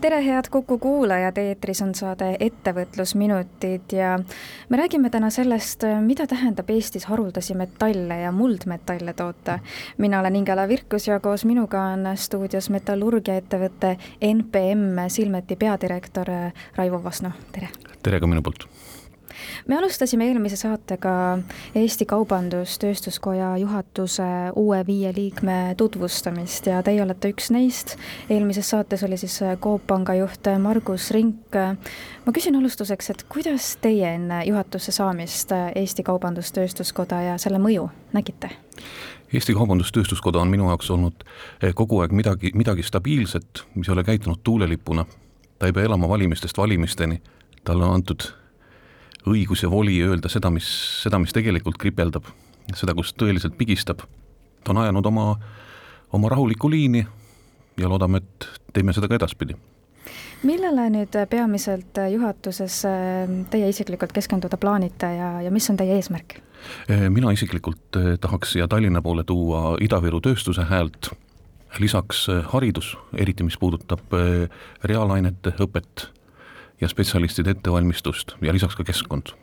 tere, head Kuku kuulajad, eetris on saade Ettevõtlusminutid ja me räägime täna sellest, mida tähendab Eestis haruldasi metalle ja muldmetalle toota. mina olen Ingela Virkus ja koos minuga on stuudios metallurgiaettevõtte NPM Silmeti peadirektor Raivo Vasno, tere! tere ka minu poolt! Me alustasime eelmise saatega Eesti Kaubandus-Tööstuskoja juhatuse uue viie liikme tutvustamist ja teie olete üks neist. eelmises saates oli siis Coop Panga juht Margus Rink. ma küsin alustuseks, et kuidas teie enne juhatusse saamist Eesti Kaubandus-Tööstuskoda ja selle mõju nägite? Eesti Kaubandus-Tööstuskoda on minu jaoks olnud kogu aeg midagi, midagi stabiilset, mis ei ole käitunud tuulelipuna. ta ei pea elama valimistest valimisteni, talle on antud õigus ja voli öelda seda, mis, seda, mis tegelikult kripeldab, seda, kus tõeliselt pigistab. ta on ajanud oma, oma rahulikku liini ja loodame, et teeme seda ka edaspidi. millele nüüd peamiselt juhatuses äh, teie isiklikult keskenduda plaanite ja, ja mis on teie eesmärk? Äh, mina isiklikult äh, tahaks siia Tallinna poole tuua Ida-Viru tööstuse häält, lisaks haridus, eriti mis puudutab reaalainete õpet ja spetsialistide ettevalmistust ja lisaks ka keskkond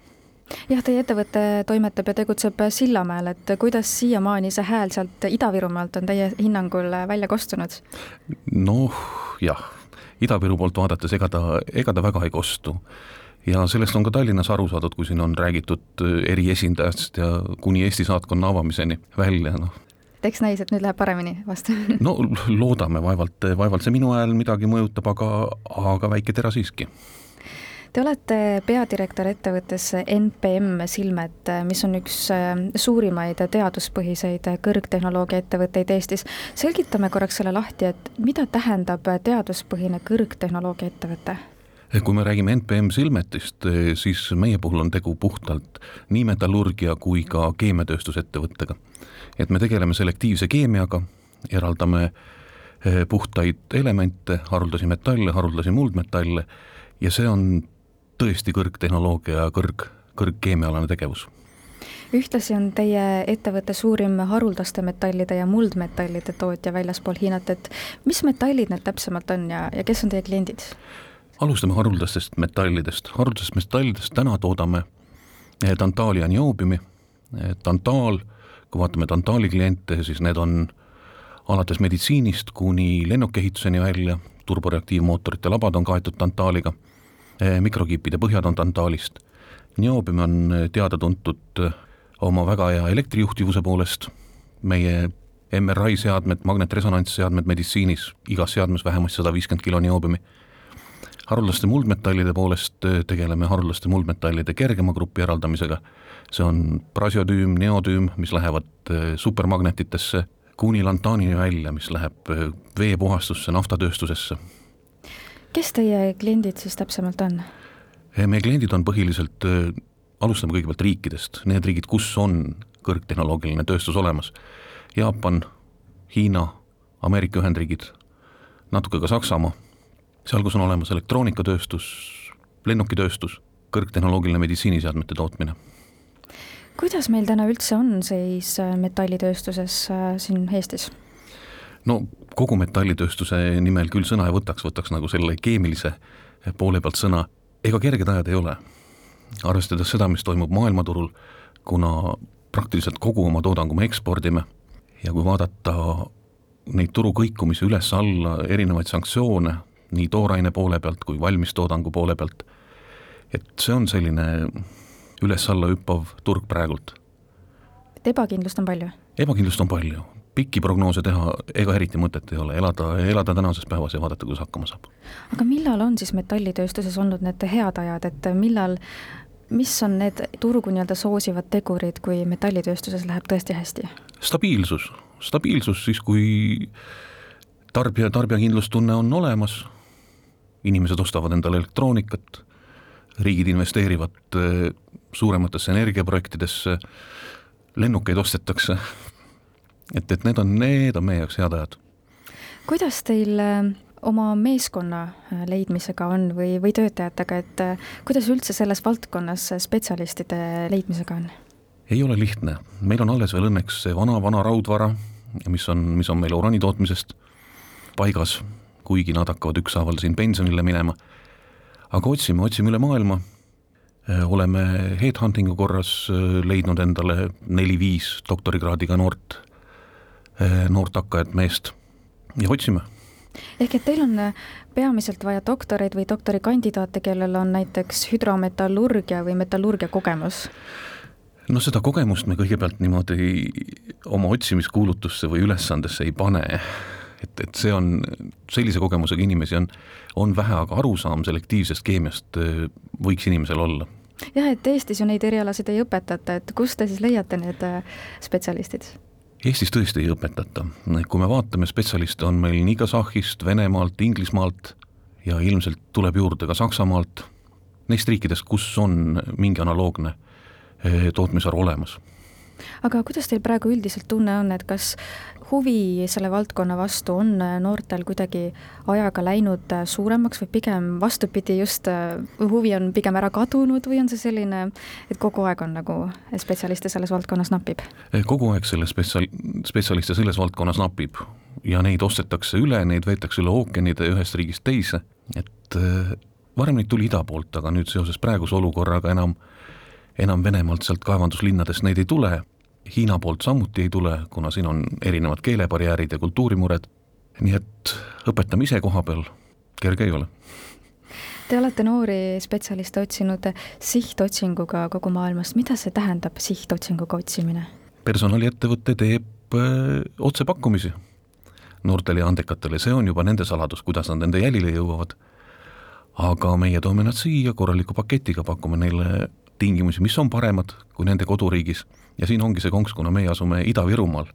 jah, teie ettevõte toimetab ja tegutseb Sillamäel, et kuidas siiamaani see hääl sealt Ida-Virumaalt on teie hinnangul välja kostunud? noh, jah, Ida-Viru poolt vaadates ega ta, ega ta väga ei kostu. ja sellest on ka Tallinnas aru saadud, kui siin on räägitud eriesindajast ja kuni Eesti saatkonna avamiseni välja, noh. eks näis, et nüüd läheb paremini vastu no loodame, vaevalt, vaevalt see minu hääl midagi mõjutab, aga, aga väike tera siiski Te olete peadirektor ettevõttes NPM Silmet, mis on üks äh, suurimaid teaduspõhiseid kõrgtehnoloogia ettevõtteid Eestis. selgitame korraks selle lahti, et mida tähendab teaduspõhine kõrgtehnoloogia ettevõte? kui me räägime NPM Silmetist, siis meie puhul on tegu puhtalt nii metallurgia kui ka keemiatööstusettevõttega. et me tegeleme selektiivse keemiaga, eraldame eh, puhtaid elemente, haruldasi metalle, haruldasi muldmetalle ja see on tõesti kõrgtehnoloogia ja kõrg, kõrgkeemiaalane tegevus? Ühtlasi on teie ettevõtte suurim haruldaste metallide ja muldmetallide tootja väljaspool Hiinat, et mis metallid need täpsemalt on ja, ja kes on teie kliendid? alustame haruldastest metallidest, haruldastest metallidest täna toodame eh, tantaali ja nioobiumi, eh, tantaal, kui vaatame tantaali kliente, siis need on alates meditsiinist kuni lennukehituseni välja, turboreaktiivmootorite labad on kaetud tantaaliga mikrokiipide põhjad on tantaalist. Niobium on eh, teada-tuntud eh, oma väga hea elektrijuhtivuse poolest, meie MRI seadmed, magnetresonantsseadmed meditsiinis, igas seadmes vähemasti sada viiskümmend kilo niobiumi. haruldaste muldmetallide poolest tegeleme haruldaste muldmetallide kergema grupi eraldamisega, see on prasiotüüm, neotüüm, mis lähevad supermagnetitesse, kuni lantaanini välja, mis läheb veepuhastusse, naftatööstusesse kes teie kliendid siis täpsemalt on? Eh, meie kliendid on põhiliselt, eh, alustame kõigepealt riikidest, need riigid, kus on kõrgtehnoloogiline tööstus olemas. Jaapan, Hiina, Ameerika Ühendriigid, natuke ka Saksamaa, seal, kus on olemas elektroonikatööstus, lennukitööstus, kõrgtehnoloogiline meditsiiniseadmete tootmine kuidas meil täna üldse on seis äh, metallitööstuses siin Eestis? No kogu metallitööstuse nimel küll sõna ei võtaks, võtaks nagu selle keemilise poole pealt sõna, ega kerged ajad ei ole. arvestades seda, mis toimub maailmaturul, kuna praktiliselt kogu oma toodangu me ekspordime ja kui vaadata neid turu kõikumisi üles-alla, erinevaid sanktsioone nii tooraine poole pealt kui valmistoodangu poole pealt, et see on selline üles-alla hüppav turg praegult. et ebakindlust on palju? ebakindlust on palju, pikki prognoose teha ega eriti mõtet ei ole, elada, elada tänases päevas ja vaadata, kuidas hakkama saab. aga millal on siis metallitööstuses olnud need head ajad, et millal, mis on need turgu nii-öelda soosivad tegurid, kui metallitööstuses läheb tõesti hästi? stabiilsus, stabiilsus siis, kui tarbija, tarbijakindlustunne on olemas, inimesed ostavad endale elektroonikat, riigid investeerivad suurematesse energiaprojektidesse, lennukeid ostetakse et, et need on, need on meie jaoks head ajad. kuidas teil äh, oma meeskonna äh, leidmisega on või, või töötajatega, et äh, kuidas üldse selles valdkonnas spetsialistide leidmisega on? ei ole lihtne, meil on alles veel õnneks see vana-vana raudvara, mis on, mis on meil uraani tootmisest paigas, kuigi nad hakkavad ükshaaval siin pensionile minema. aga otsime, otsime üle maailma. oleme headhunting'u korras leidnud endale neli-viis doktorikraadiga noort, noort hakkajat meest. Ja otsime. Ehk et teil on äh, peamiselt vaja doktoreid või doktorikandidaate, kellel on näiteks hüdrometallurgia või metallurgia kogemus? no seda kogemust me kõigepealt niimoodi oma otsimiskuulutusse või ülesandesse ei pane, et, et see on, sellise kogemusega inimesi on, on vähe, aga arusaam selektiivsest keemiast äh, võiks inimesel olla. Jah, et Eestis ju neid erialasid ei õpetata, et kust te siis leiate need spetsialistid? Eestis tõesti ei õpetata, kui me vaatame spetsialiste, on meil nii Kasahhist, Venemaalt, Inglismaalt ja ilmselt tuleb juurde ka Saksamaalt, neist riikidest, kus on mingi analoogne eh, tootmisharu olemas aga kuidas teil praegu üldiselt tunne on, et kas huvi selle valdkonna vastu on noortel kuidagi ajaga läinud suuremaks või pigem vastupidi, just äh, huvi on pigem ära kadunud või on see selline, et kogu aeg on nagu spetsialiste selles valdkonnas napib? kogu aeg selle spetsial-, spetsialiste selles valdkonnas napib ja neid ostetakse üle, neid veetakse üle ookeanide ühest riigist teise, et äh, varem neid tuli ida poolt, aga nüüd seoses praeguse olukorraga enam enam Venemaalt sealt kaevanduslinnadest neid ei tule, Hiina poolt samuti ei tule, kuna siin on erinevad keelebarjäärid ja kultuurimured, nii et õpetame ise koha peal, kerge ei ole. Te olete noori spetsialiste otsinud sihtotsinguga kogu maailmast, mida see tähendab, sihtotsinguga otsimine? personaliettevõte teeb öö, otsepakkumisi noortele ja andekatele, see on juba nende saladus, kuidas nad nende jälile jõuavad. aga meie toome nad siia korraliku paketiga, pakume neile tingimusi, mis on paremad kui nende koduriigis ja siin ongi see konks, kuna meie asume Ida-Virumaal,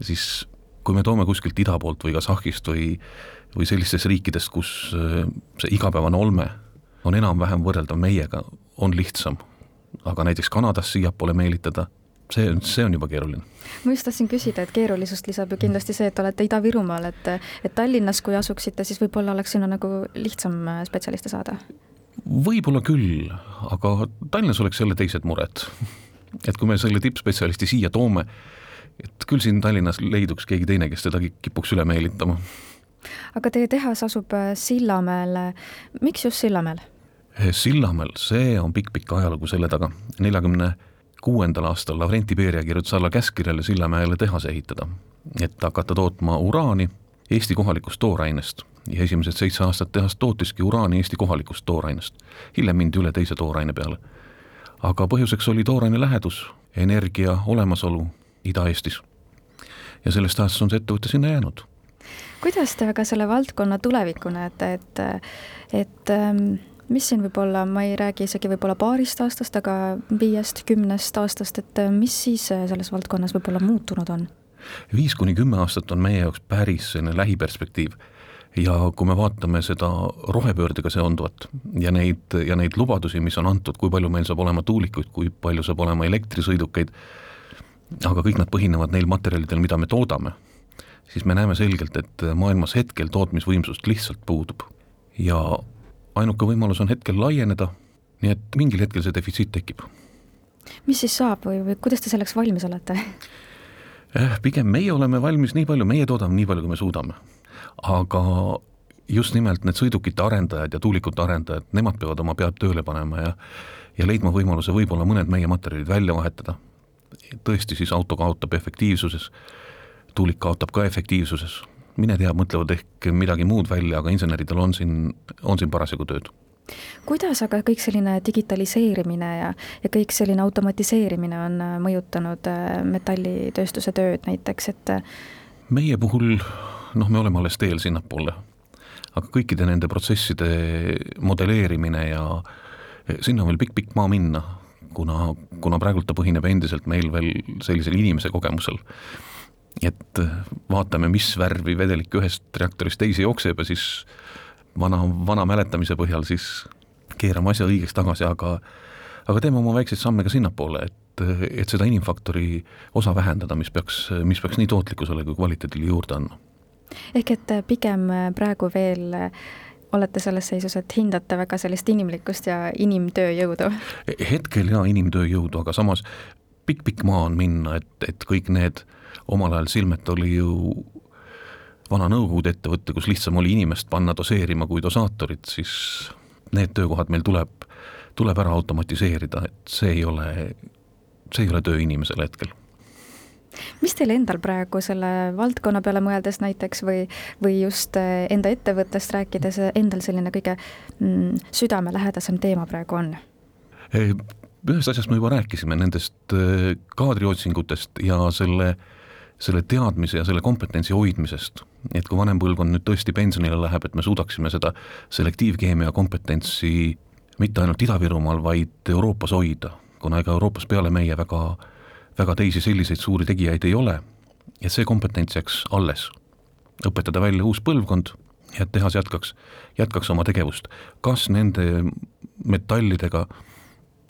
siis kui me toome kuskilt ida poolt või Kasahhist või, või sellistest riikidest, kus äh, see igapäevane olme on enam-vähem võrreldav meiega, on lihtsam. aga näiteks Kanadast siiapoole meelitada, see on, see on juba keeruline. ma just tahtsin küsida, et keerulisust lisab ju kindlasti see, et olete Ida-Virumaal, et et Tallinnas, kui asuksite, siis võib-olla oleks sinna nagu lihtsam äh, spetsialiste saada võib-olla küll, aga Tallinnas oleks jälle teised mured. et kui me selle tippspetsialisti siia toome, et küll siin Tallinnas leiduks keegi teine, kes teda kipuks üle meelitama. aga teie tehas asub äh, Sillamäel, miks just Sillamäel? Eh, Sillamäel, see on pikk-pikk ajalugu selle taga, neljakümne kuuendal aastal Lavrenti Beria kirjutas alla käskkirjale Sillamäele tehase ehitada, et hakata tootma uraani Eesti kohalikust toorainest ja esimesed seitse aastat tehas tootiski uraani Eesti kohalikust toorainest. hiljem mindi üle teise tooraine peale. aga põhjuseks oli tooraine lähedus, energia olemasolu Ida-Eestis. ja sellest ajast on see ettevõte sinna jäänud. kuidas te aga selle valdkonna tulevikku näete, et, et ähm, mis siin võib olla, ma ei räägi isegi võib-olla paarist aastast, aga viiest, kümnest aastast, et äh, mis siis äh, selles valdkonnas võib-olla muutunud on? viis kuni kümme aastat on meie jaoks päris selline lähiperspektiiv ja kui me vaatame seda rohepöördega seonduvat ja neid, ja neid lubadusi, mis on antud, kui palju meil saab olema tuulikuid, kui palju saab olema elektrisõidukeid, aga kõik nad põhinevad neil materjalidel, mida me toodame, siis me näeme selgelt, et maailmas hetkel tootmisvõimsust lihtsalt puudub. ja ainuke võimalus on hetkel laieneda, nii et mingil hetkel see defitsiit tekib. mis siis saab või, või kuidas te selleks valmis olete? Eh, pigem meie oleme valmis nii palju, meie toodame nii palju, kui me suudame aga just nimelt need sõidukite arendajad ja tuulikute arendajad, nemad peavad oma pead tööle panema ja ja leidma võimaluse võib-olla mõned meie materjalid välja vahetada. tõesti, siis auto kaotab efektiivsuses, tuulik kaotab ka efektiivsuses, mine tea, mõtlevad ehk midagi muud välja, aga inseneridel on siin, on siin parasjagu tööd. Kuidas aga kõik selline digitaliseerimine ja, ja kõik selline automatiseerimine on mõjutanud äh, metallitööstuse tööd näiteks, et meie puhul noh, me oleme alles teel sinnapoole. aga kõikide nende protsesside modelleerimine ja sinna on veel pikk-pikk maa minna, kuna, kuna praegult ta põhineb endiselt meil veel sellisel inimese kogemusel. et vaatame, mis värvi vedelik ühest reaktorist teise jookseb ja siis vana, vana mäletamise põhjal siis keerame asja õigeks tagasi, aga aga teeme oma väikseid samme ka sinnapoole, et et seda inimfaktori osa vähendada, mis peaks, mis peaks nii tootlikkusele kui kvaliteedile juurde andma. Ehk et pigem praegu veel olete selles seisus, et hindate väga sellist inimlikkust ja inimtööjõudu? hetkel jaa, inimtööjõudu, aga samas pikk-pikk maa on minna, et, et kõik need, omal ajal Silmet oli ju vana Nõukogude ettevõte, kus lihtsam oli inimest panna doseerima kui dosaatorit, siis need töökohad meil tuleb, tuleb ära automatiseerida, et see ei ole, see ei ole töö inimesele hetkel mis teil endal praegu selle valdkonna peale mõeldes näiteks või, või just eh, enda ettevõttest rääkides endal selline kõige mm, südamelähedasem teema praegu on? ühest asjast me juba rääkisime, nendest eh, kaadriotsingutest ja selle äh, selle teadmise ja selle kompetentsi hoidmisest, et kui vanem põlvkond nüüd tõesti pensionile läheb, et me suudaksime seda selektiivkeemia kompetentsi mitte ainult Ida-Virumaal, vaid Euroopas hoida, kuna ega Euroopas peale meie väga, väga teisi selliseid suuri tegijaid ei ole, et see kompetents jääks alles. õpetada välja uus põlvkond ja et tehas jätkaks, jätkaks oma tegevust. kas nende metallidega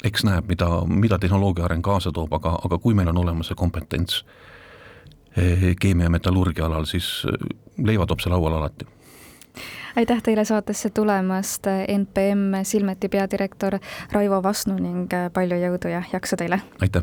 eks näeb, mida, mida tehnoloogia areng kaasa toob, aga, aga kui meil on olemas see kompetents, Eh, keemia ja metallurgia alal, siis eh, leivatopse laual alati. aitäh teile saatesse tulemast, NPM Silmeti peadirektor Raivo Vasnu ning eh, palju jõudu ja jaksu teile! aitäh!